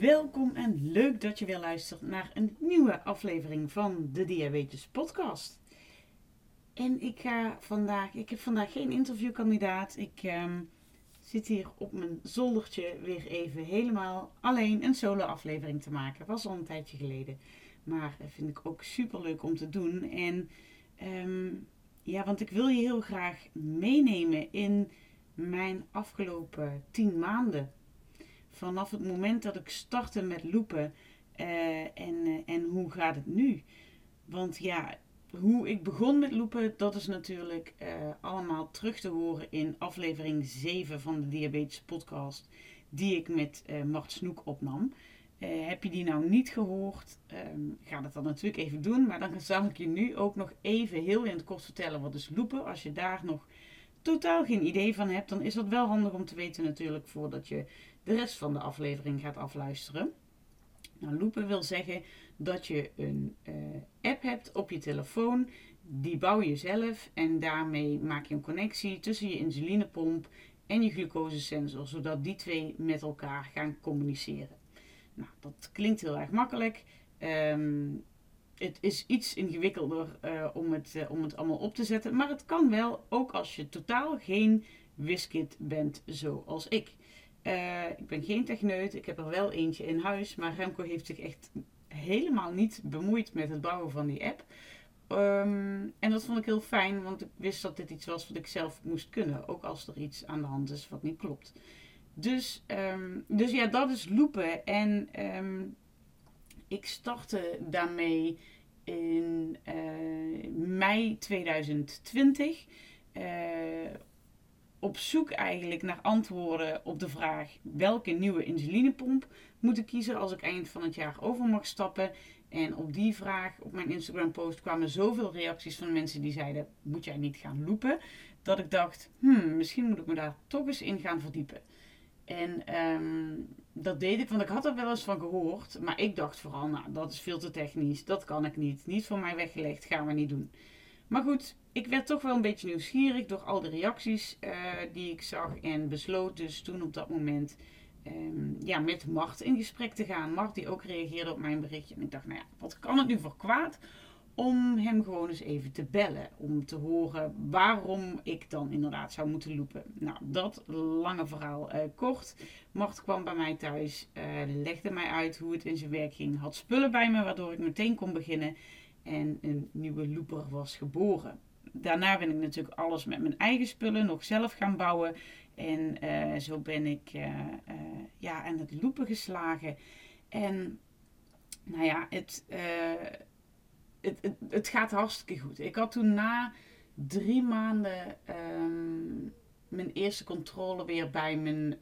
Welkom en leuk dat je weer luistert naar een nieuwe aflevering van de Diabetes Podcast. En ik ga vandaag, ik heb vandaag geen interviewkandidaat. Ik ehm, zit hier op mijn zoldertje weer even helemaal alleen een solo aflevering te maken. Was al een tijdje geleden, maar dat vind ik ook super leuk om te doen. En ehm, ja, want ik wil je heel graag meenemen in mijn afgelopen tien maanden vanaf het moment dat ik startte met loepen uh, en, uh, en hoe gaat het nu? Want ja, hoe ik begon met loepen, dat is natuurlijk uh, allemaal terug te horen in aflevering 7 van de Diabetes Podcast, die ik met Mart Snoek opnam. heb je die nou niet gehoord? Um, ga dat dan natuurlijk even doen. Maar dan zal ik je nu ook nog even heel in het kort vertellen wat is loepen. Als je daar nog totaal geen idee van hebt, dan is dat wel handig om te weten natuurlijk voordat je de rest van de aflevering gaat afluisteren. Nou, loopen wil zeggen dat je een uh, app hebt op je telefoon. Die bouw je zelf en daarmee maak je een connectie tussen je insulinepomp en je glucosesensor, zodat die twee met elkaar gaan communiceren. Nou, dat klinkt heel erg makkelijk. Um, het is iets ingewikkelder uh, om, het, uh, om het allemaal op te zetten, maar het kan wel, ook als je totaal geen wiskit bent zoals ik. Uh, ik ben geen techneut, ik heb er wel eentje in huis, maar Remco heeft zich echt helemaal niet bemoeid met het bouwen van die app. Um, en dat vond ik heel fijn, want ik wist dat dit iets was wat ik zelf moest kunnen, ook als er iets aan de hand is wat niet klopt. Dus, um, dus ja, dat is loopen. En um, ik startte daarmee in uh, mei 2020. Uh, op zoek eigenlijk naar antwoorden op de vraag welke nieuwe insulinepomp moet ik kiezen als ik eind van het jaar over mag stappen. En op die vraag op mijn Instagram post kwamen zoveel reacties van mensen die zeiden moet jij niet gaan lopen. Dat ik dacht hmm, misschien moet ik me daar toch eens in gaan verdiepen. En um, dat deed ik, want ik had er wel eens van gehoord. Maar ik dacht vooral, nou dat is veel te technisch, dat kan ik niet. Niet voor mij weggelegd, gaan we niet doen. Maar goed, ik werd toch wel een beetje nieuwsgierig door al de reacties uh, die ik zag. En besloot dus toen op dat moment um, ja, met Mart in gesprek te gaan. Mart die ook reageerde op mijn berichtje. En ik dacht, nou ja, wat kan het nu voor kwaad om hem gewoon eens even te bellen. Om te horen waarom ik dan inderdaad zou moeten lopen. Nou, dat lange verhaal uh, kort. Mart kwam bij mij thuis, uh, legde mij uit hoe het in zijn werk ging. Had spullen bij me waardoor ik meteen kon beginnen. En een nieuwe looper was geboren daarna ben ik natuurlijk alles met mijn eigen spullen nog zelf gaan bouwen. En uh, zo ben ik uh, uh, ja, aan het loepen geslagen. En nou ja, het, het, het, het, gaat hartstikke goed. Ik had toen na drie maanden um, mijn eerste controle weer bij mijn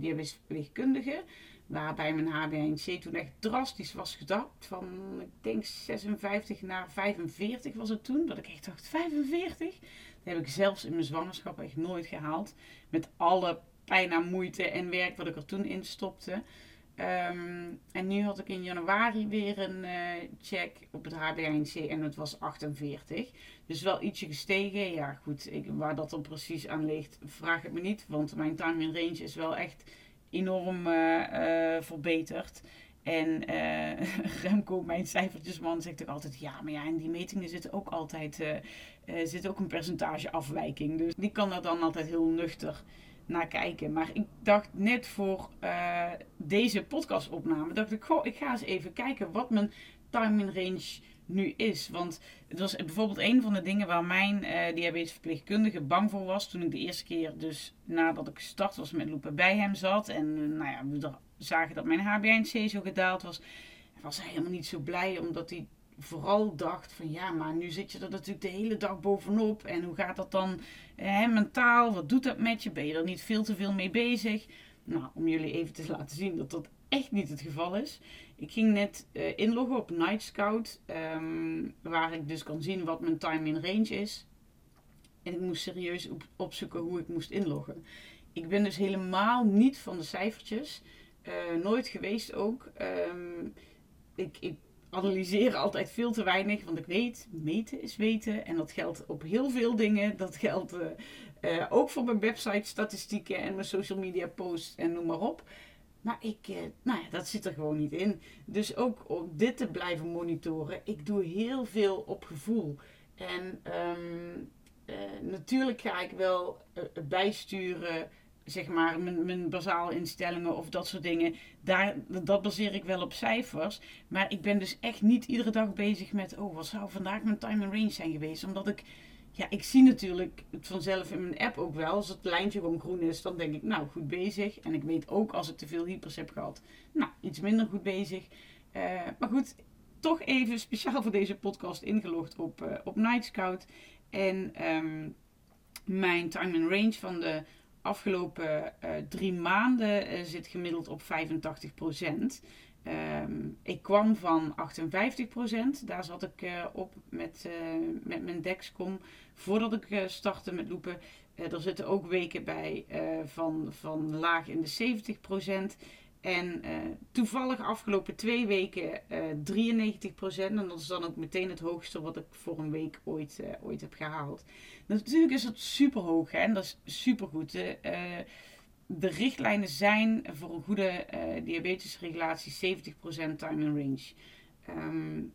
diabetesverpleegkundige. Waarbij mijn HbA1c toen echt drastisch was gedapt. Van, ik denk 56 naar 45 was het toen. Dat ik echt dacht, 45? Dat heb ik zelfs in mijn zwangerschap echt nooit gehaald. Met alle pijn en moeite en werk wat ik er toen in stopte. Um, en nu had ik in januari weer een uh, check op het HbA1c en het was 48. Dus wel ietsje gestegen. Ja goed, ik, waar dat dan precies aan ligt, vraag het me niet. Want mijn time in range is wel echt enorm uh, verbeterd. En uh, Remco, mijn cijfertjesman, zegt ook altijd: ja, maar ja, in die metingen zit ook altijd zit ook een percentage afwijking. Dus die kan er dan altijd heel nuchter naar kijken. Maar ik dacht net voor deze podcastopname, dacht ik: goh, ik ga eens even kijken wat mijn timing range nu is. Want het was bijvoorbeeld een van de dingen waar mijn uh, diabetesverpleegkundige bang voor was. Toen ik de eerste keer, dus nadat ik gestart was met lopen, bij hem zat. En uh, nou ja, we zagen dat mijn HbA1c zo gedaald was. Was hij helemaal niet zo blij, omdat hij vooral dacht van ja, maar nu zit je er natuurlijk de hele dag bovenop. En hoe gaat dat dan eh, mentaal? Wat doet dat met je? Ben je er niet veel te veel mee bezig? Nou, om jullie even te laten zien dat dat echt niet het geval is. Ik ging net uh, inloggen op Night Scout, ehm, waar ik dus kan zien wat mijn time in range is. En ik moest serieus op, opzoeken hoe ik moest inloggen. Ik ben dus helemaal niet van de cijfertjes. Uh, nooit geweest ook. Um, ik, ik analyseer altijd veel te weinig, want ik weet, meten is weten. En dat geldt op heel veel dingen. Dat geldt uh, ook voor mijn website statistieken en mijn social media posts en noem maar op. Maar ik, uh, nou ja, dat zit er gewoon niet in. Dus ook om dit te blijven monitoren, ik doe heel veel op gevoel. En um, uh, natuurlijk ga ik wel bijsturen zeg maar, mijn, mijn basale instellingen of dat soort dingen. Daar, dat baseer ik wel op cijfers. Maar ik ben dus echt niet iedere dag bezig met, oh, wat zou vandaag mijn time and range zijn geweest? Omdat ik, ja, ik zie natuurlijk het vanzelf in mijn app ook wel. Als het lijntje gewoon groen is, dan denk ik, nou, goed bezig. En ik weet ook als ik te veel hypers heb gehad, nou, iets minder goed bezig. Uh, maar goed, toch even speciaal voor deze podcast ingelogd op, uh, op Night Scout. En um, mijn time and range van de afgelopen uh, drie maanden zit gemiddeld op 85 procent. Um, ik kwam van 58 procent. Daar zat ik uh, op met, met mijn Dexcom. Voordat ik startte met loepen. er zitten ook weken bij van, van laag in de 70 procent. En toevallig afgelopen twee weken uh, 93%. En dat is dan ook meteen het hoogste wat ik voor een week ooit, ooit heb gehaald. Natuurlijk is dat super hoog hè? en dat is super goed. De, richtlijnen zijn voor een goede diabetesregulatie 70% time in range. Um,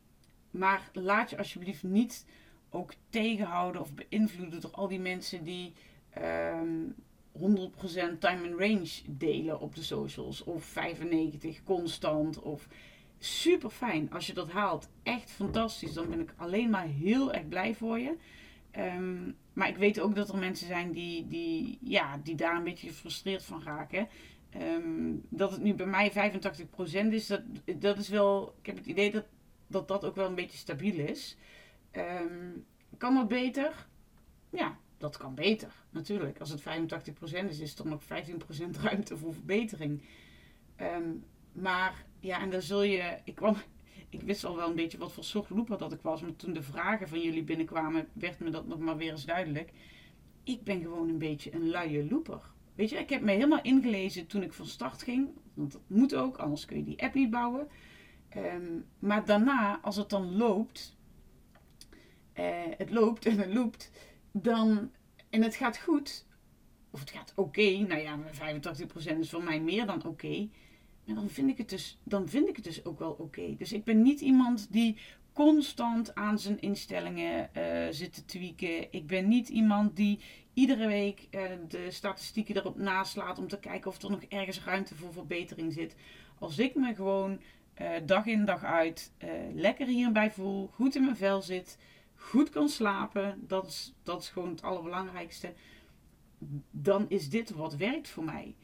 maar laat je alsjeblieft niet ook tegenhouden of beïnvloeden door al die mensen die. Um, 100% time and range delen op de socials. Of 95 constant. Of super fijn als je dat haalt. Echt fantastisch. Dan ben ik alleen maar heel erg blij voor je. Um, maar ik weet ook dat er mensen zijn die, die, ja, die daar een beetje gefrustreerd van raken. Um, dat het nu bij mij 85% is, dat, dat is wel. Ik heb het idee dat dat, dat ook wel een beetje stabiel is. Um, kan dat beter? Ja, dat kan beter, natuurlijk. Als het 85% is, is er nog 15% ruimte voor verbetering. Um, maar ja, en dan zul je. Ik, kwam, ik wist al wel een beetje wat voor soort looper dat ik was. Maar toen de vragen van jullie binnenkwamen, werd me dat nog maar weer eens duidelijk. Ik ben gewoon een beetje een luie looper. Weet je, ik heb me helemaal ingelezen toen ik van start ging. Want dat moet ook, anders kun je die app niet bouwen. Um, maar daarna, als het dan loopt. Uh, het loopt en het loopt dan, en het gaat goed, of het gaat oké, nou ja, 85% is voor mij meer dan oké. Maar dan vind ik het dus, dan vind ik het dus ook wel oké. Dus ik ben niet iemand die constant aan zijn instellingen uh, zit te tweaken. Ik ben niet iemand die iedere week uh, de statistieken erop naslaat om te kijken of er nog ergens ruimte voor verbetering zit. Als ik me gewoon uh, dag in dag uit lekker hierbij voel, goed in mijn vel zit, goed kan slapen, dat is, dat is gewoon het allerbelangrijkste. Dan is dit wat werkt voor mij.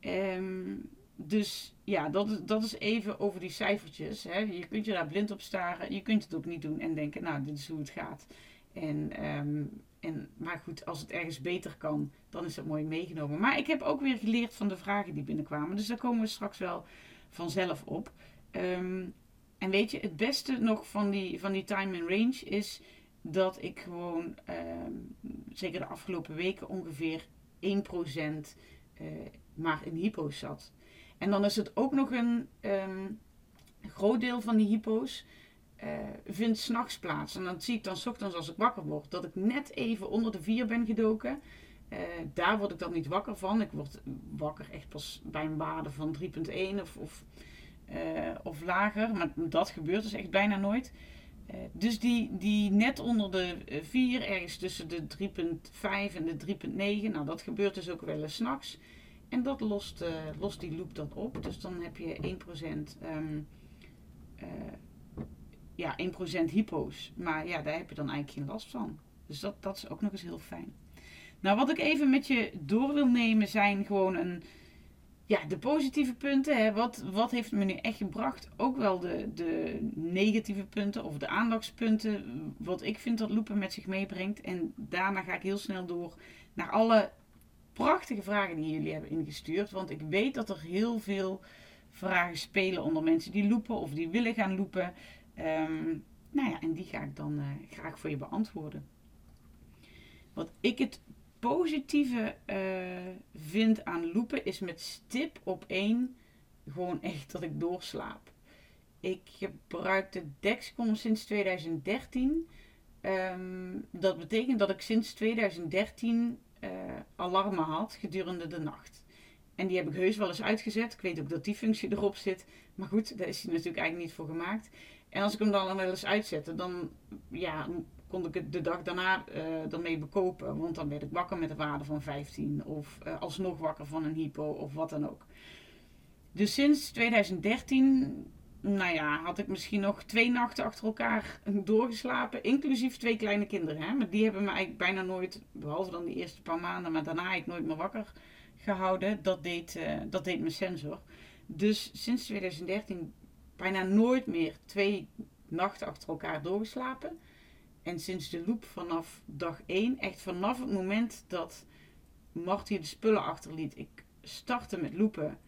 Um, dus ja, dat, dat is even over die cijfertjes. Hè. Je kunt je daar blind op staren. Je kunt het ook niet doen en denken, nou, dit is hoe het gaat. En, um, en, maar goed, als het ergens beter kan, dan is dat mooi meegenomen. Maar ik heb ook weer geleerd van de vragen die binnenkwamen. Dus daar komen we straks wel vanzelf op. Um, en weet je, het beste nog van die, van die time and range is dat ik gewoon, ehm, zeker de afgelopen weken, ongeveer 1% uh, eh, maar in hypo's zat. En dan is het ook nog een um, groot deel van die hypo's uh, vindt s'nachts plaats. En dan zie ik dan s ochtends als ik wakker word dat ik net even onder de 4 ben gedoken. Uh, daar word ik dan niet wakker van. Ik word wakker echt pas bij een waarde van 3.1 of, of, uh, of lager. Maar dat gebeurt dus echt bijna nooit. Dus die, die net onder de 4, ergens tussen de 3.5 en de 3.9, nou dat gebeurt dus ook wel eens s'nachts. En dat lost, uh, lost die loop dan op. Dus dan heb je 1%, um, uh, ja, 1% hypo's. Maar ja, daar heb je dan eigenlijk geen last van. Dus dat, dat is ook nog eens heel fijn. Nou, wat ik even met je door wil nemen zijn gewoon een ja, de positieve punten. Hè, wat, wat heeft me nu echt gebracht? Ook wel de, de negatieve punten of de aandachtspunten. Wat ik vind dat loepen met zich meebrengt. En daarna ga ik heel snel door naar alle prachtige vragen die jullie hebben ingestuurd. Want ik weet dat er heel veel vragen spelen onder mensen die lopen of die willen gaan lopen. Ehm, nou ja, en die ga ik dan graag voor je beantwoorden. Wat ik het positieve vind aan lopen is met stip op één gewoon echt dat ik doorslaap. Ik gebruik de Dexcom sinds 2013. Ehm, dat betekent dat ik sinds 2013 eh, alarmen had gedurende de nacht. En die heb ik heus wel eens uitgezet. Ik weet ook dat die functie erop zit. Maar goed, daar is hij natuurlijk eigenlijk niet voor gemaakt. En als ik hem dan wel eens uitzette, dan ja, kon ik het de dag daarna uh, ermee bekopen. Want dan werd ik wakker met een waarde van 15. Of uh, alsnog wakker van een hypo of wat dan ook. Dus sinds 2013, nou ja, had ik misschien nog twee nachten achter elkaar doorgeslapen. Inclusief twee kleine kinderen. Hè? Maar die hebben me eigenlijk bijna nooit, behalve dan die eerste paar maanden, maar daarna ik nooit meer wakker gehouden. Dat deed, uh, dat deed mijn sensor. Dus sinds 2013 bijna nooit meer twee nachten achter elkaar doorgeslapen. En sinds de loop vanaf dag 1, echt vanaf het moment dat Mart hier de spullen achterliet, ik startte met lopen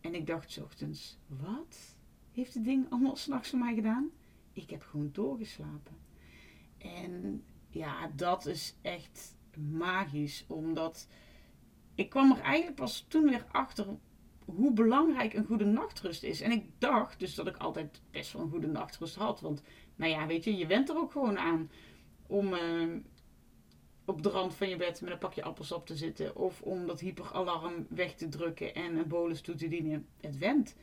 en ik dacht ochtends, wat heeft het ding allemaal s'nachts voor mij gedaan? Ik heb gewoon doorgeslapen. En ja, dat is echt magisch, omdat ik kwam er eigenlijk pas toen weer achter hoe belangrijk een goede nachtrust is. En ik dacht dus dat ik altijd best wel een goede nachtrust had. Want, nou ja, weet je, je went er ook gewoon aan om, uh, op de rand van je bed met een pakje appelsap te zitten. Of om dat hyperalarm weg te drukken en een bolus toe te dienen. Het went.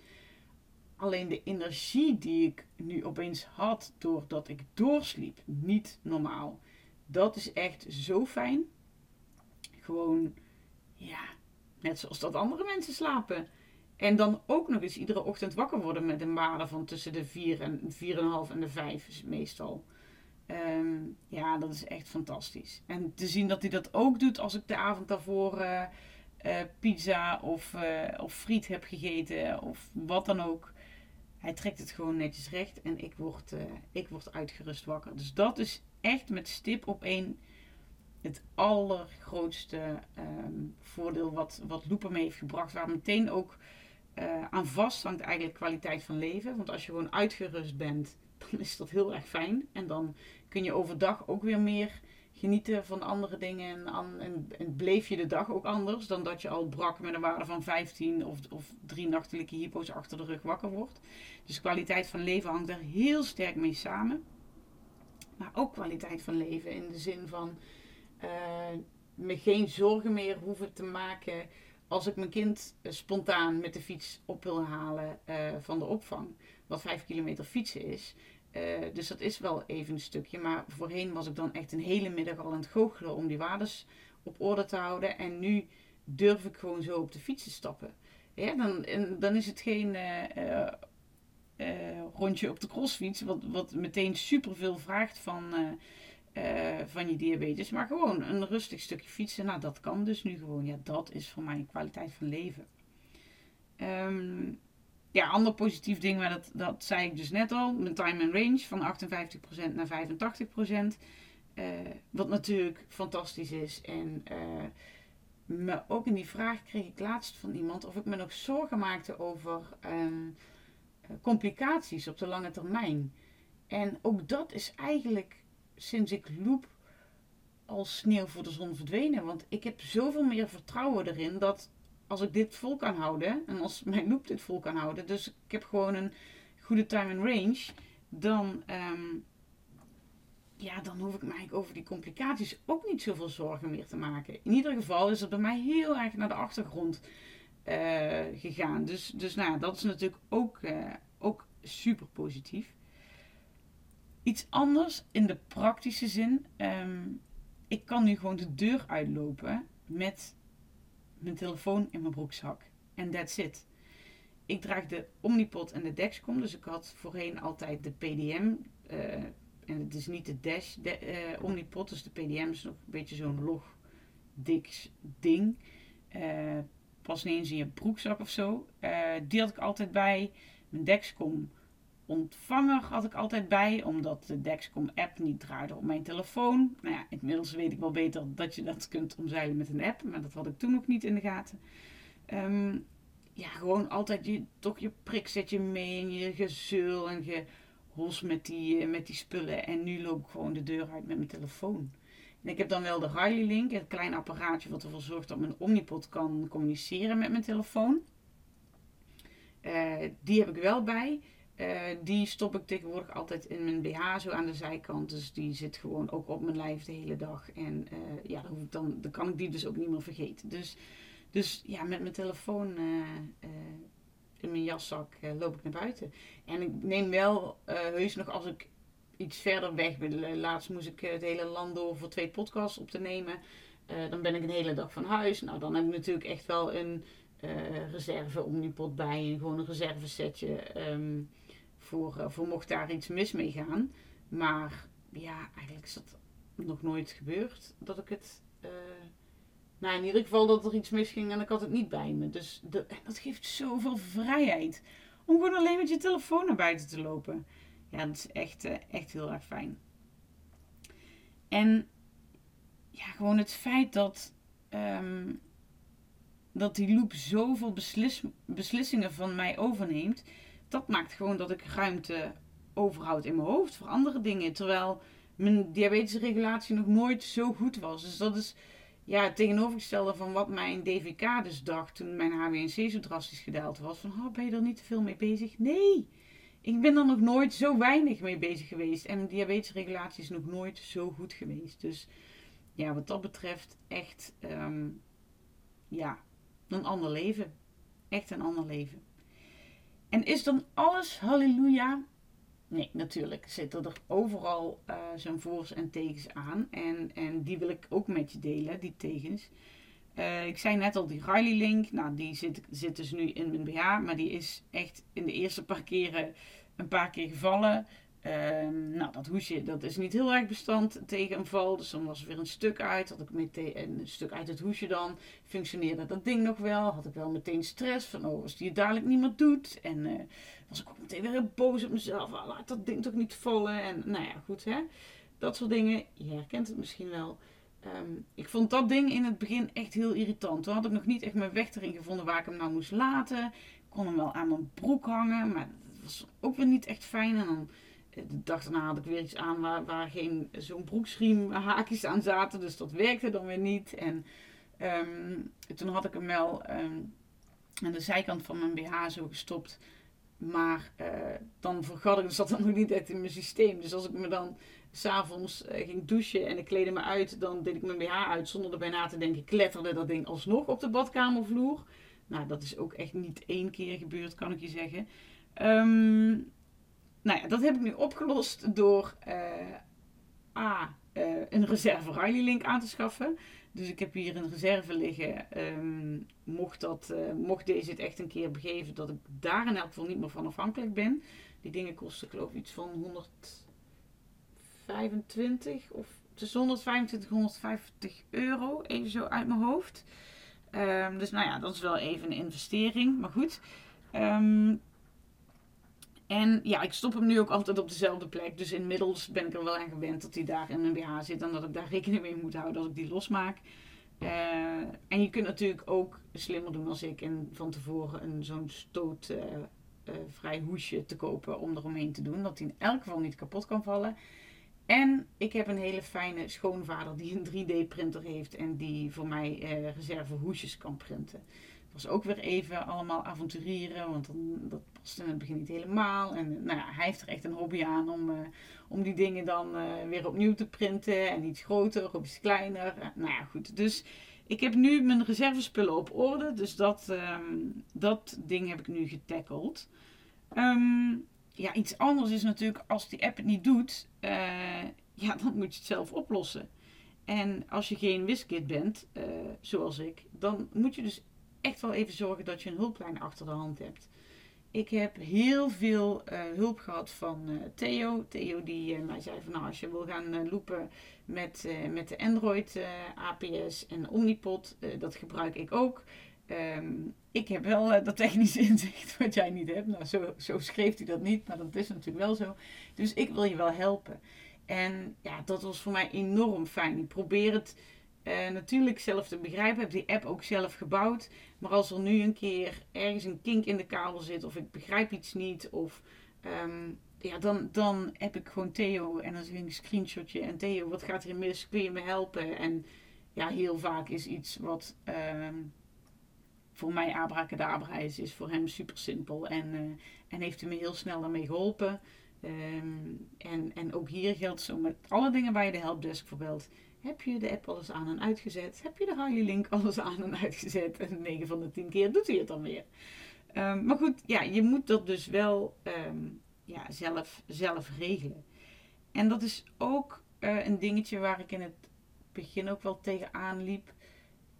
Alleen de energie die ik nu opeens had doordat ik doorsliep, niet normaal. Dat is echt zo fijn. Gewoon, ja, net zoals dat andere mensen slapen. En dan ook nog eens iedere ochtend wakker worden met een waarde van tussen de 4 en 4,5 en de 5 meestal. Ehm, ja, dat is echt fantastisch. En te zien dat hij dat ook doet als ik de avond daarvoor uh, pizza of, uh, of friet heb gegeten of wat dan ook. Hij trekt het gewoon netjes recht en ik word, ik word uitgerust wakker. Dus dat is echt met stip op één het allergrootste um, voordeel wat, wat Looper me heeft gebracht. Waar meteen ook aan vast hangt eigenlijk kwaliteit van leven. Want als je gewoon uitgerust bent, dan is dat heel erg fijn. En dan kun je overdag ook weer meer genieten van andere dingen. En, en, en, bleef je de dag ook anders dan dat je al brak met een waarde van 15 of, of drie nachtelijke hypo's achter de rug wakker wordt. Dus kwaliteit van leven hangt daar heel sterk mee samen. Maar ook kwaliteit van leven in de zin van uh, me geen zorgen meer hoeven te maken als ik mijn kind uh, spontaan met de fiets op wil halen uh, van de opvang. Wat 5 kilometer fietsen is. Eh, dus dat is wel even een stukje. Maar voorheen was ik dan echt een hele middag al aan het goochelen om die waardes op orde te houden. En nu durf ik gewoon zo op de fiets te stappen. Dan, dan is het geen uh, uh, rondje op de crossfiets, wat, wat meteen superveel vraagt van, van je diabetes. Maar gewoon een rustig stukje fietsen. Nou, dat kan dus nu gewoon. Ja, dat is voor mij een kwaliteit van leven. Um, ja, ander positief ding, maar dat, dat zei ik dus net al. Mijn time and range van 58% naar 85%. Uh, eh, wat natuurlijk fantastisch is. En uh, me ook in die vraag kreeg ik laatst van iemand of ik me nog zorgen maakte over um, complicaties op de lange termijn. En ook dat is eigenlijk sinds ik loop als sneeuw voor de zon verdwenen. Want ik heb zoveel meer vertrouwen erin dat als ik dit vol kan houden en als mijn loop dit vol kan houden, dus ik heb gewoon een goede time and range, dan, um, ja, dan hoef ik eigenlijk over die complicaties ook niet zoveel zorgen meer te maken. In ieder geval is het bij mij heel erg naar de achtergrond uh, gegaan. Dus, dus nou, dat is natuurlijk ook, uh, ook super positief. Iets anders in de praktische zin. Um, ik kan nu gewoon de deur uitlopen met mijn telefoon in mijn broekzak. En that's it. Ik draag de Omnipod en de Dexcom. Dus ik had voorheen altijd de PDM. Eh, en het is niet de Dash de, uh, Omnipod. Dus de PDM is nog een beetje zo'n log dik ding. Uh, pas niet eens in je broekzak of zo. die had ik altijd bij. Mijn Dexcom ontvanger had ik altijd bij, omdat de Dexcom app niet draaide op mijn telefoon. Nou ja, inmiddels weet ik wel beter dat je dat kunt omzeilen met een app, maar dat had ik toen nog niet in de gaten. Um, ja, gewoon altijd je, toch je prik zet je mee en je gezul en je hos met die, eh, met die spullen. En nu loop ik gewoon de deur uit met mijn telefoon. En ik heb dan wel de Riley Link, het kleine apparaatje wat ervoor zorgt dat mijn Omnipod kan communiceren met mijn telefoon. Uh, die heb ik wel bij. Uh, die stop ik tegenwoordig altijd in mijn BH zo aan de zijkant. Dus die zit gewoon ook op mijn lijf de hele dag. En uh, ja, dan, dan, kan ik die dus ook niet meer vergeten. Dus, dus ja, met mijn telefoon in mijn jaszak loop ik naar buiten. En ik neem wel heus nog als ik iets verder weg wil. Laatst moest ik het hele land door voor twee podcasts op te nemen. dan ben ik een hele dag van huis. Nou, dan heb ik natuurlijk echt wel een reserve omnipot bij. En gewoon een reservesetje. Um, voor, uh, voor mocht daar iets mis mee gaan. Maar ja, eigenlijk is dat nog nooit gebeurd dat ik het. Uh, nou, in ieder geval dat er iets misging en ik had het niet bij me. Dus dat geeft zoveel vrijheid. Om gewoon alleen met je telefoon naar buiten te lopen. Ja, dat is echt, uh, echt heel erg fijn. En ja, gewoon het feit dat, um, dat die loop zoveel beslis, beslissingen van mij overneemt dat maakt gewoon dat ik ruimte overhoud in mijn hoofd voor andere dingen. Terwijl mijn diabetesregulatie nog nooit zo goed was. Dus dat is ja, het tegenovergestelde van wat mijn DVK dus dacht toen mijn HbA1c zo drastisch gedaald was. Van, oh, ben je er niet te veel mee bezig? Nee, ik ben er nog nooit zo weinig mee bezig geweest. En diabetesregulatie is nog nooit zo goed geweest. Dus ja, wat dat betreft echt, um, ja, een ander leven. Echt een ander leven. En is dan alles halleluja? Nee, natuurlijk zitten er overal uh, zijn voor's en tegens aan. En, en die wil ik ook met je delen, die tegens. Uh, ik zei net al, die Riley Link, nou die zit, zit dus nu in mijn BH. Maar die is echt in de eerste paar keren een paar keer gevallen. Um, nou, dat hoesje dat is niet heel erg bestand tegen een val. Dus dan was er weer een stuk uit. Had ik meteen een stuk uit het hoesje dan. Functioneerde dat ding nog wel. Had ik wel meteen stress van, oh, als die het dadelijk niet meer doet. En uh, was ik ook meteen weer heel boos op mezelf. Ah, laat dat ding toch niet vallen. En nou ja, goed hè. Dat soort dingen. Je herkent het misschien wel. Um, ik vond dat ding in het begin echt heel irritant. Toen had ik nog niet echt mijn weg erin gevonden waar ik hem nou moest laten. Ik kon hem wel aan mijn broek hangen. Maar dat was ook weer niet echt fijn. En dan de dag daarna had ik weer iets aan waar, waar geen zo'n broeksriem haakjes aan zaten. Dus dat werkte dan weer niet. En um, toen had ik hem wel um, aan de zijkant van mijn BH zo gestopt. Maar uh, dan vergat ik, zat dat nog niet echt in mijn systeem. Dus als ik me dan s'avonds uh, ging douchen en ik kleedde me uit, dan deed ik mijn BH uit zonder erbij na te denken. Kletterde dat ding alsnog op de badkamervloer. Nou, dat is ook echt niet één keer gebeurd, kan ik je zeggen. Um, nou ja, dat heb ik nu opgelost door uh, A, uh, een reserve Riley Link aan te schaffen. Dus ik heb hier een reserve liggen. Um, mocht, dat, uh, mocht deze het echt een keer begeven, dat ik daar in elk geval niet meer van afhankelijk ben. Die dingen kosten geloof ik iets van 125 of tussen 125 en 150 euro. Even zo uit mijn hoofd. Um, dus nou ja, dat is wel even een investering. Maar goed. Um, en ja, ik stop hem nu ook altijd op dezelfde plek. Dus inmiddels ben ik er wel aan gewend dat hij daar in mijn BH zit. En dat ik daar rekening mee moet houden als ik die losmaak. Uh, en je kunt natuurlijk ook slimmer doen als ik. En van tevoren een zo'n stootvrij uh, uh, hoesje te kopen om eromheen te doen. Dat hij in elk geval niet kapot kan vallen. En ik heb een hele fijne schoonvader die een 3D printer heeft. En die voor mij reserve hoesjes kan printen was ook weer even allemaal avonturieren, want dat past in het begin niet helemaal. En nou ja, hij heeft er echt een hobby aan om, uh, om die dingen dan uh, weer opnieuw te printen. En iets groter of iets kleiner. Nou ja, goed. Dus ik heb nu mijn reservespullen op orde. Dus dat, um, dat ding heb ik nu getackled. Um, ja, iets anders is natuurlijk als die app het niet doet, ja, dan moet je het zelf oplossen. En als je geen wiskit bent, zoals ik, dan moet je dus echt wel even zorgen dat je een hulplijn achter de hand hebt. Ik heb heel veel uh, hulp gehad van uh, Theo. Theo die uh, mij zei van nou als je wil gaan loopen met, met de Android APS en Omnipod, dat gebruik ik ook. Um, ik heb wel dat technische inzicht wat jij niet hebt. Nou zo, zo schreef hij dat niet, maar dat is natuurlijk wel zo. Dus ik wil je wel helpen. En ja, dat was voor mij enorm fijn. Ik probeer het uh, natuurlijk zelf te begrijpen. Heb die app ook zelf gebouwd. Maar als er nu een keer ergens een kink in de kabel zit, of ik begrijp iets niet, of ehm, ja, dan, dan heb ik gewoon Theo en dan ik een screenshotje. En Theo, wat gaat hier mis? Kun je me helpen? En ja, heel vaak is iets wat ehm, voor mij abracadabra is, is voor hem super simpel. En, uh, en heeft hij me heel snel daarmee geholpen. Um, en, en ook hier geldt zo met alle dingen waar je de helpdesk voor belt. Heb je de app alles aan en uitgezet? Heb je de Harley Link alles aan en uitgezet? En 9 van de 10 keer doet hij het dan weer. Um, maar goed, ja, je moet dat dus wel um, ja, zelf, zelf regelen. En dat is ook uh, een dingetje waar ik in het begin ook wel tegenaan liep.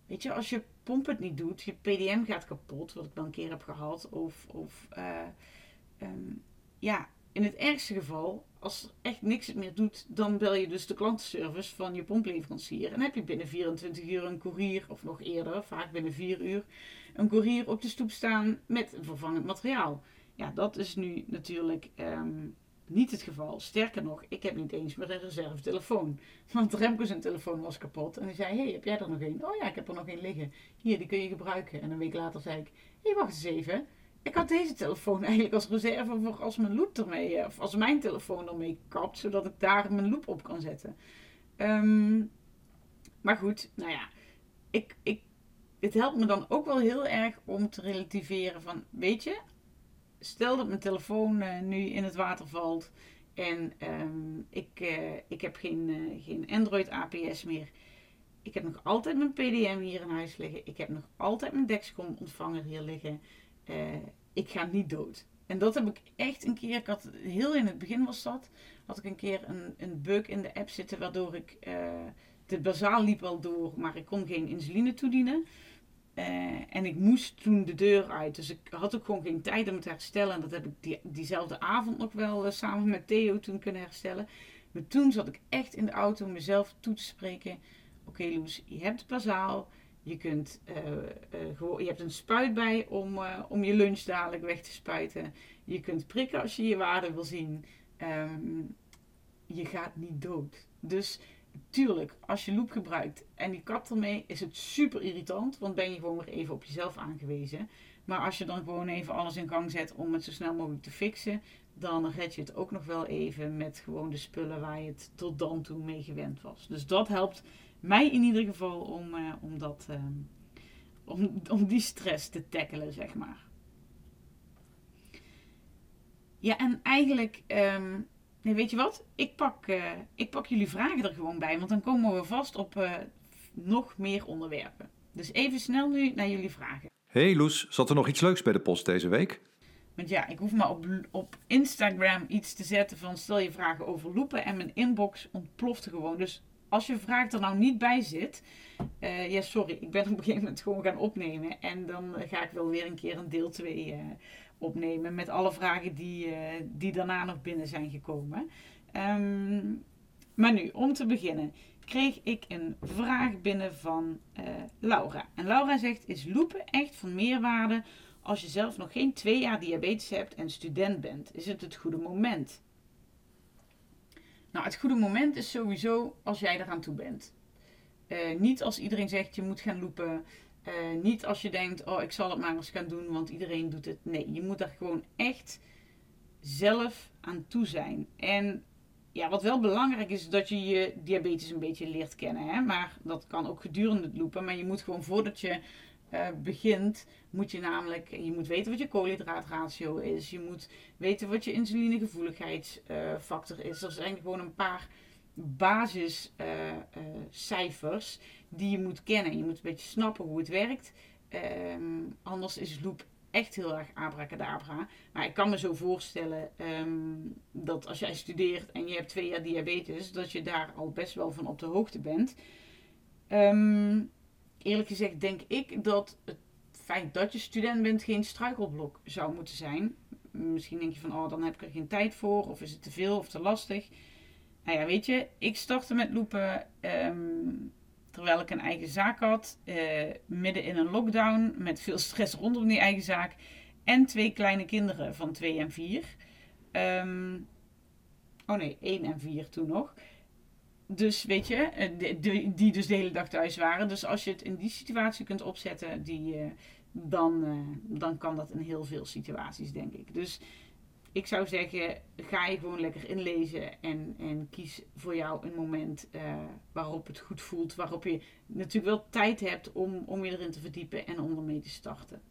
Weet je, als je pomp het niet doet, je PDM gaat kapot, wat ik dan een keer heb gehad. Of, of uh, um, ja, in het ergste geval, als er echt niks meer doet, dan bel je dus de klantenservice van je pompleverancier. En heb je binnen 24 uur een courier, of nog eerder, vaak binnen 4 uur, een courier op de stoep staan met vervangend materiaal. Ja, dat is nu natuurlijk um, niet het geval. Sterker nog, ik heb niet eens meer een reserve telefoon. Want Remco zijn telefoon was kapot. En hij zei, hey, heb jij er nog een? Oh ja, ik heb er nog één liggen. Hier, die kun je gebruiken. En een week later zei ik, hé, wacht eens even. Ik had deze telefoon eigenlijk als reserve voor als mijn loop ermee, of als mijn telefoon ermee kapt, zodat ik daar mijn loop op kan zetten. Um, maar goed, nou ja, ik, ik, het helpt me dan ook wel heel erg om te relativeren van, weet je, stel dat mijn telefoon uh, nu in het water valt en um, ik, uh, ik heb geen, geen Android APS meer. Ik heb nog altijd mijn PDM hier in huis liggen. Ik heb nog altijd mijn Dexcom ontvanger hier liggen. Ik ga niet dood. En dat heb ik echt een keer, ik had heel in het begin was dat, had ik een keer een, een bug in de app zitten waardoor ik, de bazaal liep wel door, maar ik kon geen insuline toedienen. Uh, en ik moest toen de deur uit. Dus ik had ook gewoon geen tijd om het te herstellen. En dat heb ik die, diezelfde avond nog wel samen met Theo toen kunnen herstellen. Maar toen zat ik echt in de auto om mezelf toe te spreken. Oké okay, Loes, je hebt bazaal. Je, kunt, uh, gewoon, je hebt een spuit bij om, om je lunch dadelijk weg te spuiten. Je kunt prikken als je je waarde wil zien. Um, je gaat niet dood. Dus tuurlijk, als je loop gebruikt en die kapt ermee, is het super irritant. Want ben je gewoon weer even op jezelf aangewezen. Maar als je dan gewoon even alles in gang zet om het zo snel mogelijk te fixen, dan red je het ook nog wel even met gewoon de spullen waar je het tot dan toe mee gewend was. Dus dat helpt mij in ieder geval om, uh, om, dat, uh, om, om die stress te tackelen, zeg maar. Ja, en eigenlijk um, Nee, weet je wat? Ik pak, uh, ik pak jullie vragen er gewoon bij, want dan komen we vast op uh, nog meer onderwerpen. Dus even snel nu naar jullie vragen. Hey Loes, zat er nog iets leuks bij de post deze week? Want ja, ik hoef maar op, op Instagram iets te zetten van stel je vragen over loepen en mijn inbox ontplofte gewoon. Dus als je vraag er nou niet bij zit, uh, ja sorry, ik ben op een gegeven moment gewoon gaan opnemen. En dan ga ik wel weer een keer een deel 2 uh, opnemen met alle vragen die, uh, die daarna nog binnen zijn gekomen. Um, maar nu, om te beginnen, kreeg ik een vraag binnen van Laura. En Laura zegt: Is loepen echt van meerwaarde als je zelf nog geen twee jaar diabetes hebt en student bent? Is het het goede moment? Nou, het goede moment is sowieso als jij eraan toe bent. Uh, niet als iedereen zegt je moet gaan loepen. Uh, niet als je denkt, oh ik zal het maar eens gaan doen, want iedereen doet het. Nee, je moet daar gewoon echt zelf aan toe zijn. En ja, wat wel belangrijk is, dat je je diabetes een beetje leert kennen. Hè? Maar dat kan ook gedurende het lopen. Maar je moet gewoon voordat je uh, begint, moet je namelijk, je moet weten wat je koolhydraatratio is. Je moet weten wat je insulinegevoeligheidsfactor uh, is. Dat zijn gewoon een paar basiscijfers uh, die je moet kennen. Je moet een beetje snappen hoe het werkt. Um, anders is loop echt heel erg abracadabra. Maar ik kan me zo voorstellen um, dat als jij studeert en je hebt twee jaar diabetes, dat je daar al best wel van op de hoogte bent. Um, eerlijk gezegd denk ik dat het feit dat je student bent geen struikelblok zou moeten zijn. Misschien denk je van, oh, dan heb ik er geen tijd voor, of is het te veel of te lastig. Nou ja, weet je, ik startte met loepen um, terwijl ik een eigen zaak had, uh, midden in een lockdown, met veel stress rondom die eigen zaak. En twee kleine kinderen van 2 en 4. Um, oh nee, 1 en 4 toen nog. Dus weet je, eh, die, dus de hele dag thuis waren. Dus als je het in die situatie kunt opzetten, die, uh, dan, uh, dan kan dat in heel veel situaties, denk ik. Dus ik zou zeggen, ga je gewoon lekker inlezen en, en kies voor jou een moment waarop het goed voelt. Waarop je natuurlijk wel tijd hebt om, om je erin te verdiepen en om ermee te starten.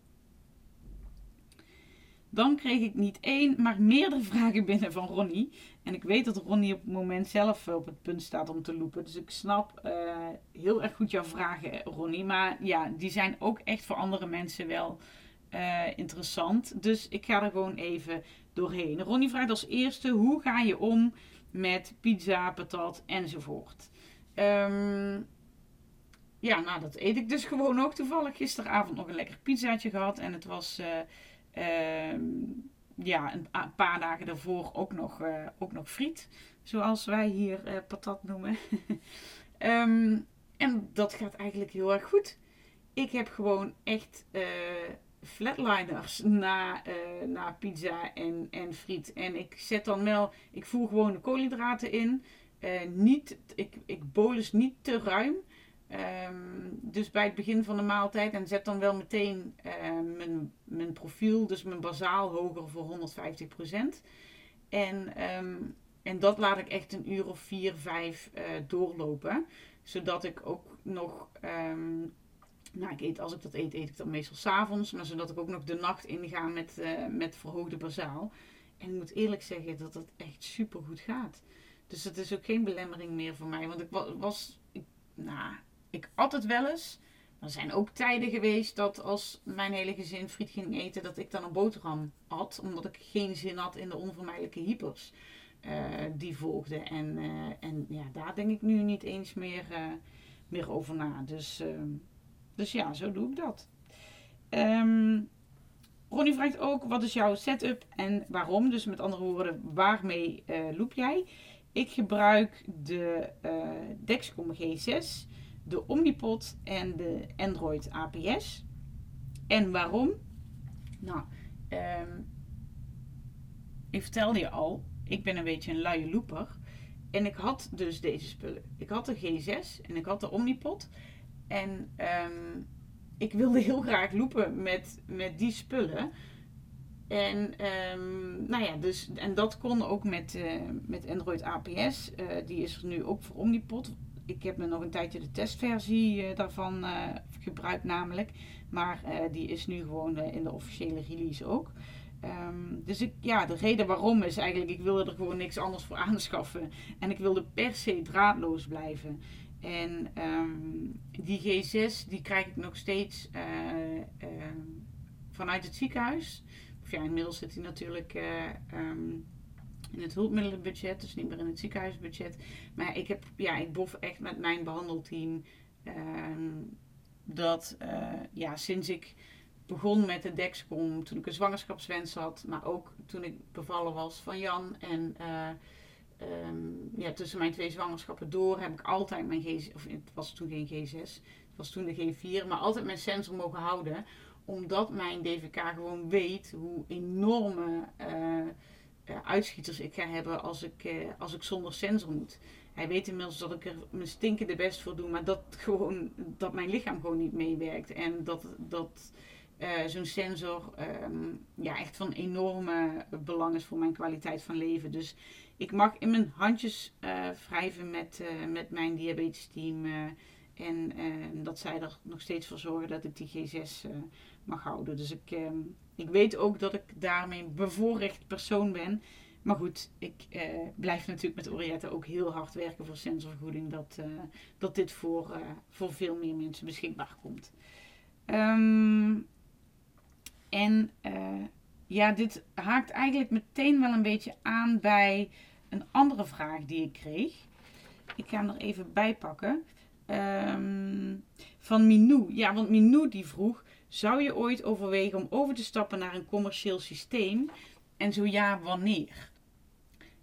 Dan kreeg ik niet één, maar meerdere vragen binnen van Ronnie. En ik weet dat Ronnie op het moment zelf op het punt staat om te lopen. Dus ik snap uh, heel erg goed jouw vragen, Ronnie. Maar ja, die zijn ook echt voor andere mensen wel uh, interessant. Dus ik ga er gewoon even doorheen. Ronnie vraagt als eerste: hoe ga je om met pizza, patat enzovoort? Um, ja, nou, dat eet ik dus gewoon ook toevallig. Gisteravond nog een lekker pizzaatje gehad. En het was. Uh, uh, ja, een paar dagen daarvoor ook nog, uh, ook nog friet. Zoals wij hier uh, patat noemen. um, en dat gaat eigenlijk heel erg goed. Ik heb gewoon echt uh, flatliners na, na pizza en, en friet. En ik zet dan wel, ik voer gewoon de koolhydraten in. niet, ik, ik bolus niet te ruim. Um, dus bij het begin van de maaltijd en zet dan wel meteen uh, mijn, mijn profiel, dus mijn bazaal hoger voor 150%. En, um, en dat laat ik echt een uur of vier, vijf uh, doorlopen. Zodat ik ook nog, um, nou ik eet, als ik dat eet, eet ik dan meestal s'avonds. Maar zodat ik ook nog de nacht inga met, uh, met verhoogde bazaal. En ik moet eerlijk zeggen dat het echt super goed gaat. Dus het is ook geen belemmering meer voor mij. Want ik was, nou, ik at het wel eens. Er zijn ook tijden geweest dat als mijn hele gezin friet ging eten, dat ik dan een boterham at. Omdat ik geen zin had in de onvermijdelijke hypers uh, die volgden. En, uh, en ja, daar denk ik nu niet eens meer, uh, meer over na. Dus, dus ja, zo doe ik dat. Um, Ronnie vraagt ook, wat is jouw setup en waarom? Dus met andere woorden, waarmee loop jij? Ik gebruik de Dexcom G6 de Omnipod en de Android APS. En waarom? Nou, um, ik vertelde je al, ik ben een beetje een luie looper. En ik had dus deze spullen. Ik had de G6 en ik had de Omnipod. En um, ik wilde heel graag lopen met, met die spullen. En, um, nou ja, dus, en dat kon ook met, uh, met Android APS. Uh, die is er nu ook voor Omnipod ik heb nog een tijdje de testversie uh, daarvan uh, gebruikt namelijk. Maar uh, die is nu gewoon in de officiële release ook. Um, dus ik, ja, de reden waarom is eigenlijk, ik wilde er gewoon niks anders voor aanschaffen. En ik wilde per se draadloos blijven. En um, die G6, die krijg ik nog steeds vanuit het ziekenhuis. Of ja, inmiddels zit hij natuurlijk... Um, in het hulpmiddelenbudget, dus niet meer in het ziekenhuisbudget. Maar ik heb, ja, ik bof echt met mijn behandelteam uh, dat, uh, ja, sinds ik begon met de Dexcom, toen ik een zwangerschapswens had, maar ook toen ik bevallen was van Jan en uh, um, ja, tussen mijn twee zwangerschappen door heb ik altijd mijn G, of het was toen geen G6, het was toen de G4, maar altijd mijn sensor mogen houden, omdat mijn DVK gewoon weet hoe enorme uh, uitschieters ik ga hebben als ik, uh, als ik zonder sensor moet. Hij weet inmiddels dat ik er mijn stinkende best voor doe, maar dat, gewoon, dat mijn lichaam gewoon niet meewerkt. En dat, dat uh, zo'n sensor um, ja, echt van enorme belang is voor mijn kwaliteit van leven. Dus ik mag in mijn handjes wrijven met, met mijn diabetes team. en dat zij er nog steeds voor zorgen dat ik die G6 mag houden. Dus ik ehm, ik weet ook dat ik daarmee een bevoorrecht persoon ben. Maar goed, ik eh, blijf natuurlijk met Orietta ook heel hard werken voor sensorvergoeding. Dat, uh, dat dit voor, uh, voor veel meer mensen beschikbaar komt. Um, en uh, ja, dit haakt eigenlijk meteen wel een beetje aan bij een andere vraag die ik kreeg. Ik ga hem er even bij pakken. Um, van Minou. Ja, want Minou die vroeg: zou je ooit overwegen om over te stappen naar een commercieel systeem? En zo ja, wanneer?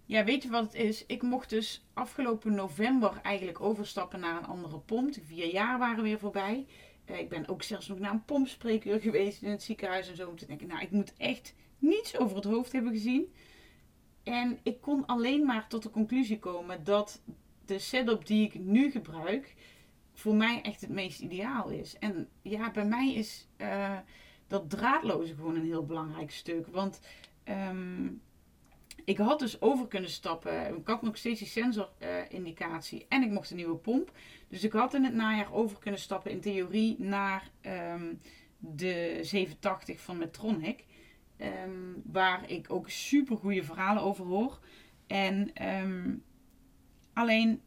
Ja, weet je wat het is? Ik mocht dus afgelopen november eigenlijk overstappen naar een andere pomp. De vier jaar waren weer voorbij. Uh, ik ben ook zelfs nog naar een pompspreekuur geweest in het ziekenhuis en zo. Om te denken, nou, ik moet echt niets over het hoofd hebben gezien. En ik kon alleen maar tot de conclusie komen dat de setup die ik nu gebruik voor mij echt het meest ideaal is. En ja, bij mij is uh, dat draadloze gewoon een heel belangrijk stuk. Want ehm, ik had dus over kunnen stappen. Ik had nog steeds die sensorindicatie en ik mocht een nieuwe pomp. Dus ik had in het najaar over kunnen stappen in theorie naar um, de 780 van Medtronic. Um, waar ik ook super goede verhalen over hoor. En alleen,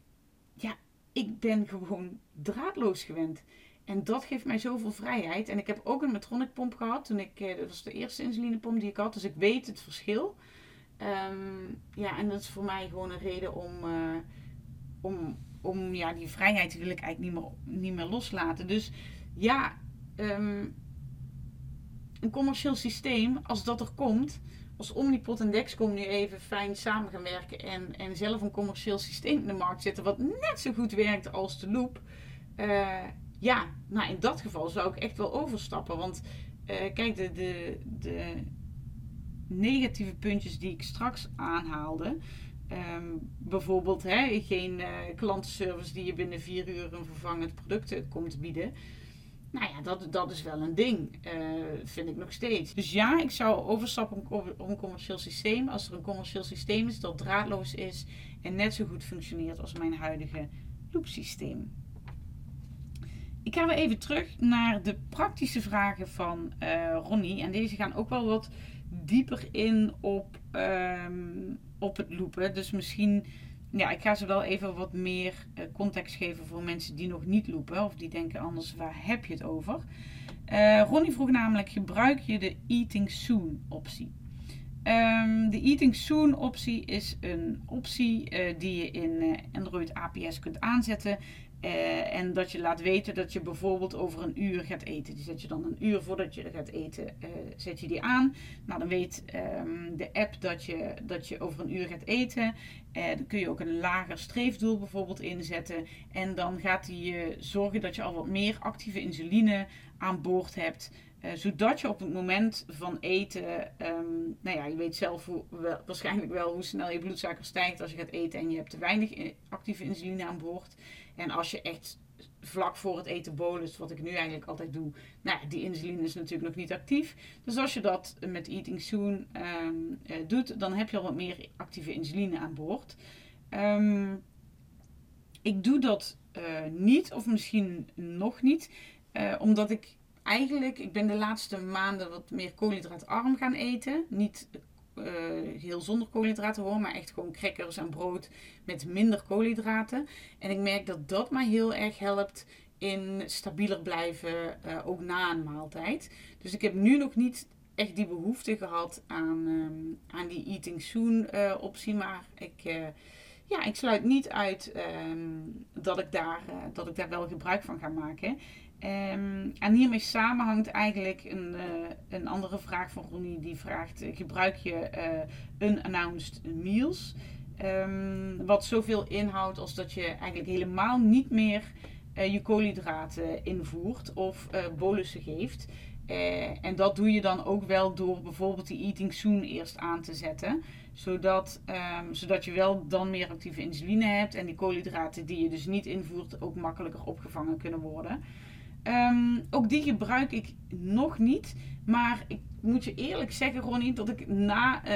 ik ben gewoon draadloos gewend. En dat geeft mij zoveel vrijheid. En ik heb ook een Medtronic pomp gehad. Toen ik, eh, dat was de eerste insulinepomp die ik had. Dus ik weet het verschil. Um, ja, en dat is voor mij gewoon een reden om, uh, om, om ja, die vrijheid wil ik eigenlijk niet meer, niet meer loslaten. Dus ja, um, een commercieel systeem, als dat er komt, als Omnipot en Dexcom nu even fijn samen gaan werken en, en zelf een commercieel systeem in de markt zetten, wat net zo goed werkt als de loop. Uh, ja, nou in dat geval zou ik echt wel overstappen. Want uh, kijk, de, de, de negatieve puntjes die ik straks aanhaalde. Um, bijvoorbeeld hè, geen uh, klantenservice die je binnen vier uur een vervangend product komt bieden. Nou ja, dat, dat is wel een ding, uh, vind ik nog steeds. Dus ja, ik zou overstappen op, een commercieel systeem. Als er een commercieel systeem is dat draadloos is en net zo goed functioneert als mijn huidige loopsysteem. Ik ga weer even terug naar de praktische vragen van uh, Ronnie. En deze gaan ook wel wat dieper in op, um, op het loopen. Dus misschien, ja, ik ga ze wel even wat meer uh, context geven voor mensen die nog niet lopen. Of die denken anders, waar heb je het over? Uh, Ronnie vroeg namelijk, gebruik je de Eating Soon optie? Um, de Eating Soon optie is een optie uh, die je in Android APS kunt aanzetten. Uh, en dat je laat weten dat je bijvoorbeeld over een uur gaat eten. Die zet je dan een uur voordat je gaat eten, uh, zet je die aan. Nou, dan weet um, de app dat je, dat je over een uur gaat eten. Uh, dan kun je ook een lager streefdoel bijvoorbeeld inzetten. En dan gaat je zorgen dat je al wat meer actieve insuline aan boord hebt. zodat je op het moment van eten, um, nou ja, je weet zelf waarschijnlijk wel hoe snel je bloedsuiker stijgt als je gaat eten en je hebt te weinig actieve insuline aan boord. En als je echt vlak voor het eten bolus, wat ik nu eigenlijk altijd doe, nou, die insuline is natuurlijk nog niet actief. Dus als je dat met Eating Soon um, uh, doet, dan heb je al wat meer actieve insuline aan boord. Um, ik doe dat uh, niet, of misschien nog niet, uh, omdat ik eigenlijk, ik ben de laatste maanden wat meer koolhydraatarm gaan eten. Niet uh, heel zonder koolhydraten hoor, maar echt gewoon crackers en brood met minder koolhydraten. En ik merk dat dat mij heel erg helpt in stabieler blijven, uh, ook na een maaltijd. Dus ik heb nu nog niet echt die behoefte gehad aan, um, aan die eating soon uh, optie, maar ik, ja, ik sluit niet uit um, dat, ik daar, dat ik daar wel gebruik van ga maken. Um, en hiermee samenhangt eigenlijk een, uh, een andere vraag van Ronnie. Die vraagt, uh, gebruik je uh, unannounced meals? Um, wat zoveel inhoudt als dat je eigenlijk helemaal niet meer je koolhydraten invoert of bolussen geeft. en dat doe je dan ook wel door bijvoorbeeld die eating soon eerst aan te zetten. Zodat, um, zodat je wel dan meer actieve insuline hebt. En die koolhydraten die je dus niet invoert ook makkelijker opgevangen kunnen worden. Um, ook die gebruik ik nog niet. Maar ik moet je eerlijk zeggen, Ronnie, dat ik na uh,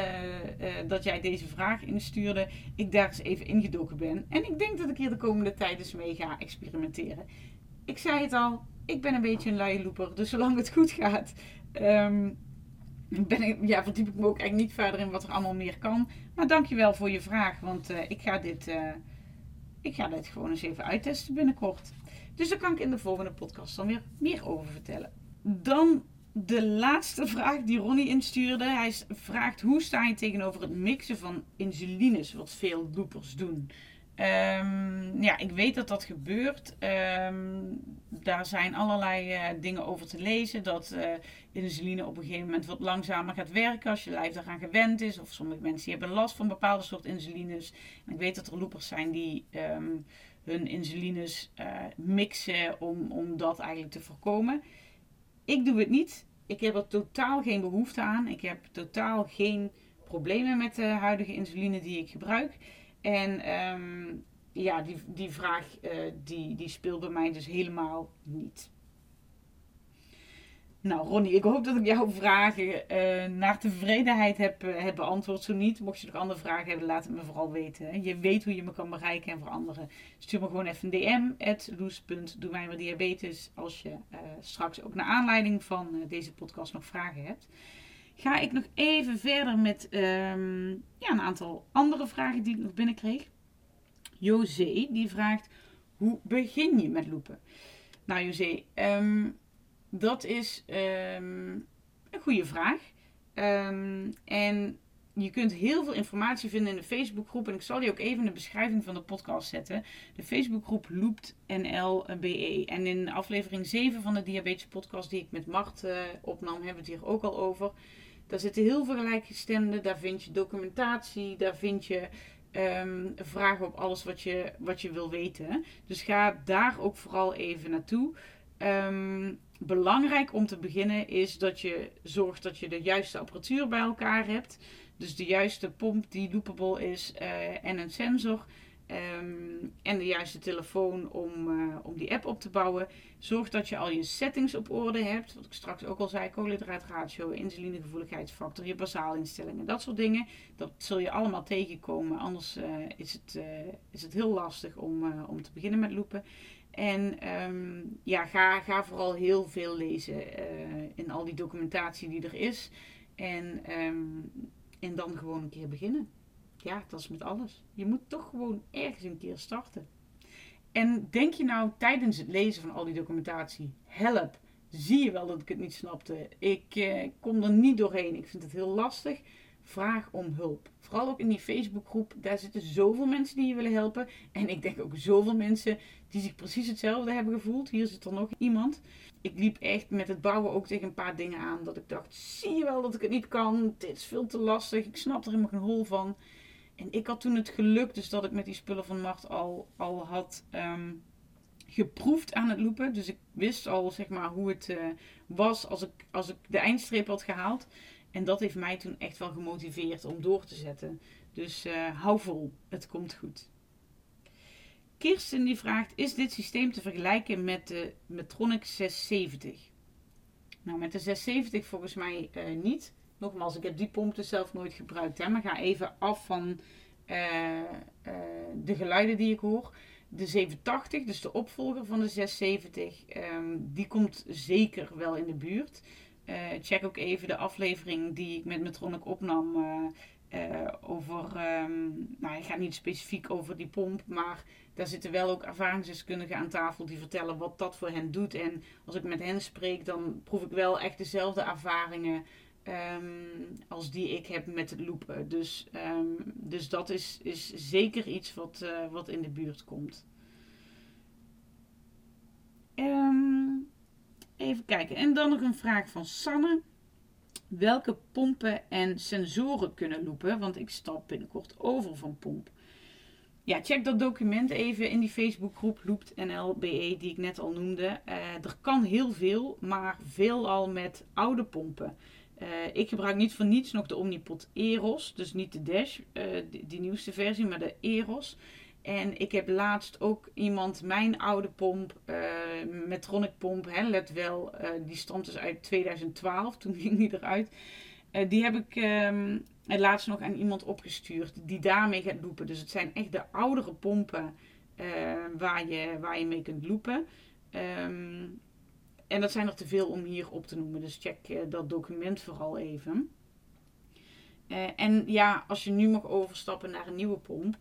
uh, dat jij deze vraag instuurde, ik daar eens even ingedoken ben. En ik denk dat ik hier de komende tijd eens mee ga experimenteren. Ik zei het al, ik ben een beetje een luie looper. Dus zolang het goed gaat, um, ben ik, ja, verdiep ik me ook eigenlijk niet verder in wat er allemaal meer kan. Maar dankjewel voor je vraag, want uh, ik, ga dit, ik ga dit gewoon eens even uittesten binnenkort. Dus daar kan ik in de volgende podcast dan weer meer over vertellen. Dan de laatste vraag die Ronnie instuurde. Hij vraagt hoe sta je tegenover het mixen van insulines, wat veel loopers doen. Um, ja, ik weet dat dat gebeurt. Um, daar zijn allerlei uh, dingen over te lezen. Dat uh, insuline op een gegeven moment wat langzamer gaat werken als je lijf daaraan gewend is. Of sommige mensen hebben last van bepaalde soort insulines. Ik weet dat er loopers zijn die um, hun insulines uh, mixen om, om dat eigenlijk te voorkomen. Ik doe het niet. Ik heb er totaal geen behoefte aan. Ik heb totaal geen problemen met de huidige insuline die ik gebruik. En um, ja, die, die vraag die, die speelt bij mij dus helemaal niet. Nou, Ronnie, ik hoop dat ik jouw vragen uh, naar tevredenheid heb, uh, heb beantwoord. Zo niet, mocht je nog andere vragen hebben, laat het me vooral weten. Je weet hoe je me kan bereiken en voor anderen. Stuur me gewoon even een DM, diabetes, als je uh, straks ook naar aanleiding van deze podcast nog vragen hebt. Ga ik nog even verder met um, ja, een aantal andere vragen die ik nog binnenkreeg. José, die vraagt, hoe begin je met lopen? Nou José, um, dat is um, een goede vraag. Um, en je kunt heel veel informatie vinden in de Facebookgroep. En ik zal die ook even in de beschrijving van de podcast zetten. De Facebookgroep Loopt NLBE. En in aflevering 7 van de Diabetes Podcast, die ik met Mart uh, opnam, hebben we het hier ook al over. Daar zitten heel veel gelijkgestemden. Daar vind je documentatie. Daar vind je um, vragen op alles wat je, wat je wil weten. Dus ga daar ook vooral even naartoe. Um, belangrijk om te beginnen is dat je zorgt dat je de juiste apparatuur bij elkaar hebt. Dus de juiste pomp die loopable is uh, en een sensor. Um, en de juiste telefoon om, uh, om die app op te bouwen. Zorg dat je al je settings op orde hebt. Wat ik straks ook al zei: koolhydraatratio, insulinegevoeligheidsfactor, je basaalinstellingen, dat soort dingen. Dat zul je allemaal tegenkomen. Anders uh, is, het, is het heel lastig om, om te beginnen met lopen. En um, ja, ga, ga vooral heel veel lezen uh, in al die documentatie die er is. En, um, en dan gewoon een keer beginnen. Ja, dat is met alles. Je moet toch gewoon ergens een keer starten. En denk je nou tijdens het lezen van al die documentatie, help, zie je wel dat ik het niet snapte. Ik uh, kom er niet doorheen. Ik vind het heel lastig vraag om hulp. Vooral ook in die Facebookgroep, daar zitten zoveel mensen die je willen helpen. En ik denk ook zoveel mensen die zich precies hetzelfde hebben gevoeld. Hier zit er nog iemand. Ik liep echt met het bouwen ook tegen een paar dingen aan. Dat ik dacht, zie je wel dat ik het niet kan? Dit is veel te lastig. Ik snap er helemaal geen hol van. En ik had toen het geluk dus dat ik met die spullen van Mart al, al had um, geproefd aan het lopen. Dus ik wist al zeg maar hoe het uh, was als ik, als ik de eindstreep had gehaald. En dat heeft mij toen echt wel gemotiveerd om door te zetten. Dus uh, hou vol, het komt goed. Kirsten die vraagt, is dit systeem te vergelijken met de Medtronic 670? Nou, met de 670 volgens mij uh, niet. Nogmaals, ik heb die pomp dus zelf nooit gebruikt. Hè, maar ga even af van uh, de geluiden die ik hoor. De 780, dus de opvolger van de 670, um, ehm, die komt zeker wel in de buurt. Uh, check ook even de aflevering die ik met Metronic opnam. Uh, over, um, nou, ik ga niet specifiek over die pomp, maar daar zitten wel ook ervaringsdeskundigen aan tafel die vertellen wat dat voor hen doet. En als ik met hen spreek, dan proef ik wel echt dezelfde ervaringen um, als die ik heb met het lopen. Dus, um, dus dat is, is zeker iets wat, wat in de buurt komt. Um, Even kijken. En dan nog een vraag van Sanne. Welke pompen en sensoren kunnen lopen? Want ik stap binnenkort over van pomp. Ja, check dat document even in die Facebookgroep Loopt NLBE die ik net al noemde. Uh, er kan heel veel, maar veelal met oude pompen. Uh, ik gebruik niet voor niets nog de Omnipod Eros, dus niet de Dash, uh, die, die, nieuwste versie, maar de Eros. En ik heb laatst ook iemand mijn oude pomp, uh, Metronic pomp, hè, let wel, uh, die stond dus uit 2012, toen ging die eruit. Uh, die heb ik um, laatst nog aan iemand opgestuurd die daarmee gaat lopen. Dus het zijn echt de oudere pompen waar, je, waar je mee kunt lopen. Um, en dat zijn er te veel om hier op te noemen, dus check dat document vooral even. en ja, als je nu mag overstappen naar een nieuwe pomp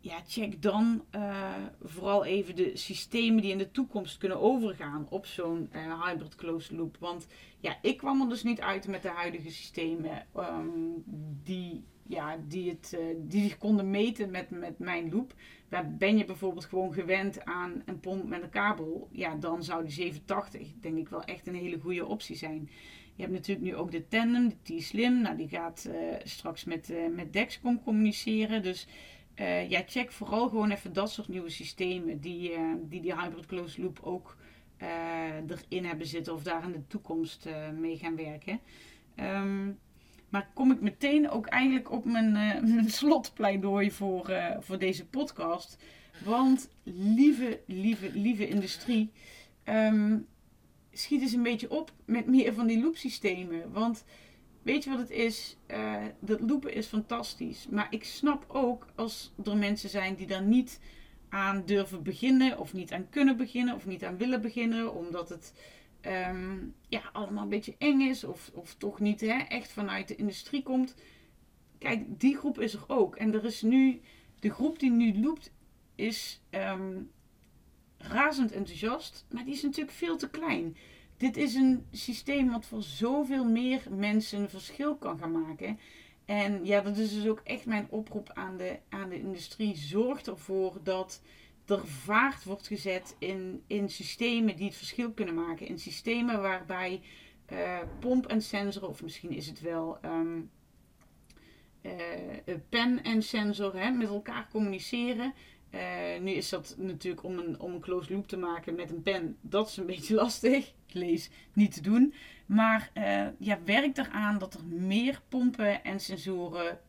ja, check dan uh, vooral even de systemen die in de toekomst kunnen overgaan op zo'n uh, hybrid closed loop. Want ja, ik kwam er dus niet uit met de huidige systemen um, die, ja, die, het, uh, die zich konden meten met, met mijn loop. Ben je bijvoorbeeld gewoon gewend aan een pomp met een kabel, ja, dan zou die 780 denk ik wel echt een hele goede optie zijn. Je hebt natuurlijk nu ook de Tandem, de T-Slim. Nou, die gaat straks met, met Dexcom communiceren. Dus uh, ja, check vooral gewoon even dat soort nieuwe systemen die uh, die, die hybrid closed loop ook uh, erin hebben zitten of daar in de toekomst mee gaan werken. Um, Maar kom ik meteen ook eigenlijk op mijn, mijn slotpleidooi voor, voor deze podcast. Want lieve, lieve, lieve industrie, um, schiet eens een beetje op met meer van die loopsystemen. Want weet je wat het is? Uh, dat loopen is fantastisch. Maar ik snap ook als er mensen zijn die daar niet aan durven beginnen, of niet aan kunnen beginnen, of niet aan willen beginnen, omdat het um, ja, allemaal een beetje eng is, of, of toch niet hè, echt vanuit de industrie komt. Kijk, die groep is er ook. En er is nu, de groep die nu loopt, is um, razend enthousiast, maar die is natuurlijk veel te klein. Dit is een systeem wat voor zoveel meer mensen verschil kan gaan maken. En ja, dat is dus ook echt mijn oproep aan de, aan de industrie. Zorg ervoor dat er vaart wordt gezet in, in systemen die het verschil kunnen maken. In systemen waarbij uh, pomp en sensor, of misschien is het wel um, pen en sensor, hè, met elkaar communiceren. Uh, nu is dat natuurlijk om een, om een closed loop te maken met een pen, dat is een beetje lastig. Lees niet te doen. Maar uh, ja, werk eraan dat er meer pompen en sensoren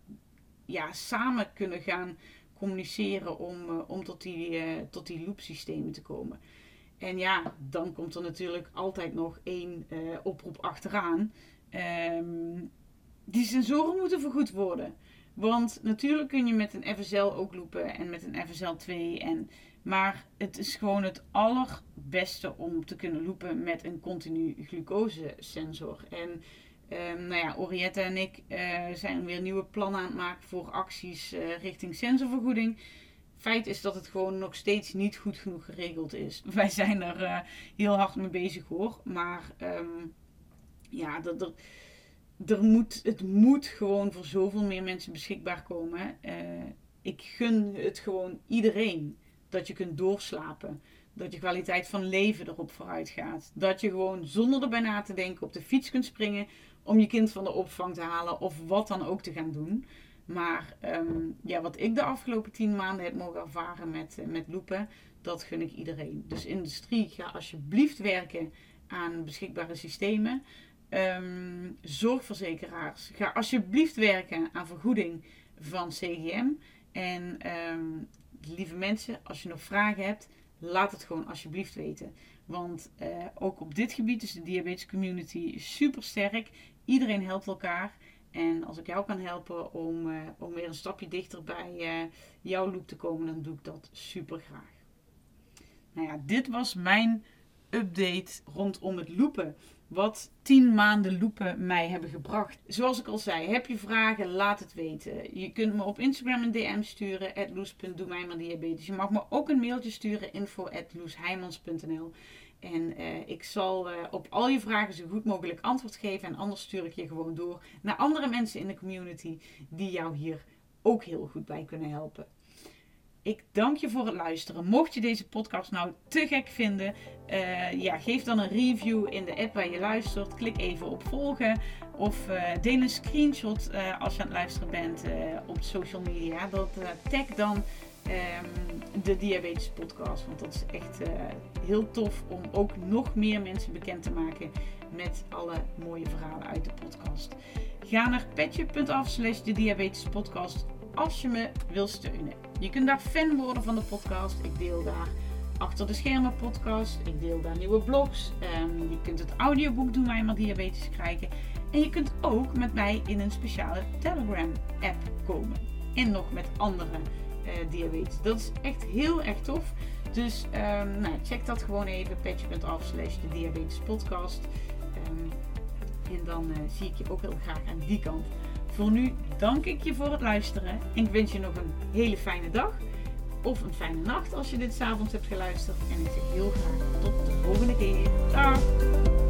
ja, samen kunnen gaan communiceren om, uh, om tot die, tot die loopsystemen te komen. En ja, dan komt er natuurlijk altijd nog één oproep achteraan. Um, die sensoren moeten vergoed worden. Want natuurlijk kun je met een FSL ook loopen en met een FSL 2. En, maar het is gewoon het allerbeste om te kunnen loopen met een continu glucosesensor. En um, nou ja, Orietta en ik uh, zijn weer nieuwe plannen aan het maken voor acties uh, richting sensorvergoeding. Feit is dat het gewoon nog steeds niet goed genoeg geregeld is. Wij zijn er uh, heel hard mee bezig hoor. Maar um, ja, dat. dat er moet, het moet gewoon voor zoveel meer mensen beschikbaar komen. Uh, ik gun het gewoon iedereen dat je kunt doorslapen. Dat je kwaliteit van leven erop vooruit gaat. Dat je gewoon zonder erbij na te denken op de fiets kunt springen om je kind van de opvang te halen of wat dan ook te gaan doen. Maar um, ja, wat ik de afgelopen tien maanden heb mogen ervaren met, uh, met loepen, dat gun ik iedereen. Dus industrie, ga alsjeblieft werken aan beschikbare systemen. Um, zorgverzekeraars, ga alsjeblieft werken aan vergoeding van CGM. En um, lieve mensen, als je nog vragen hebt, laat het gewoon alsjeblieft weten. Want uh, ook op dit gebied is de diabetes community super sterk. Iedereen helpt elkaar. En als ik jou kan helpen om, uh, om weer een stapje dichter bij uh, jouw loop te komen, dan doe ik dat super graag. Nou ja, dit was mijn update rondom het loopen wat 10 maanden loepen mij hebben gebracht. Zoals ik al zei, heb je vragen, laat het weten. Je kunt me op Instagram een DM sturen, loes.doemijmerdiabetes. Je mag me ook een mailtje sturen, info.loesheimans.nl. En uh, ik zal uh, op al je vragen zo goed mogelijk antwoord geven. En anders stuur ik je gewoon door naar andere mensen in de community die jou hier ook heel goed bij kunnen helpen. Ik dank je voor het luisteren. Mocht je deze podcast nou te gek vinden, uh, ja, geef dan een review in de app waar je luistert. Klik even op volgen of uh, deel een screenshot uh, als je aan het luisteren bent op social media. Dat tag dan um, de Diabetes Podcast, want dat is echt heel tof om ook nog meer mensen bekend te maken met alle mooie verhalen uit de podcast. Ga naar petje.af slash de Diabetes Podcast als je me wil steunen. Je kunt daar fan worden van de podcast. Ik deel daar achter de schermen podcast. Ik deel daar nieuwe blogs. Um, je kunt het audioboek Doe mij maar diabetes krijgen. En je kunt ook met mij in een speciale Telegram app komen. En nog met andere uh, diabetes. Dat is echt heel erg tof. Dus um, nou, check dat gewoon even. Patch.af slash de diabetes podcast. Um, en dan uh, zie ik je ook heel graag aan die kant. Voor nu dank ik je voor het luisteren. En ik wens je nog een hele fijne dag. Of een fijne nacht als je dit s'avonds hebt geluisterd. En ik zeg heel graag tot de volgende keer. Dag!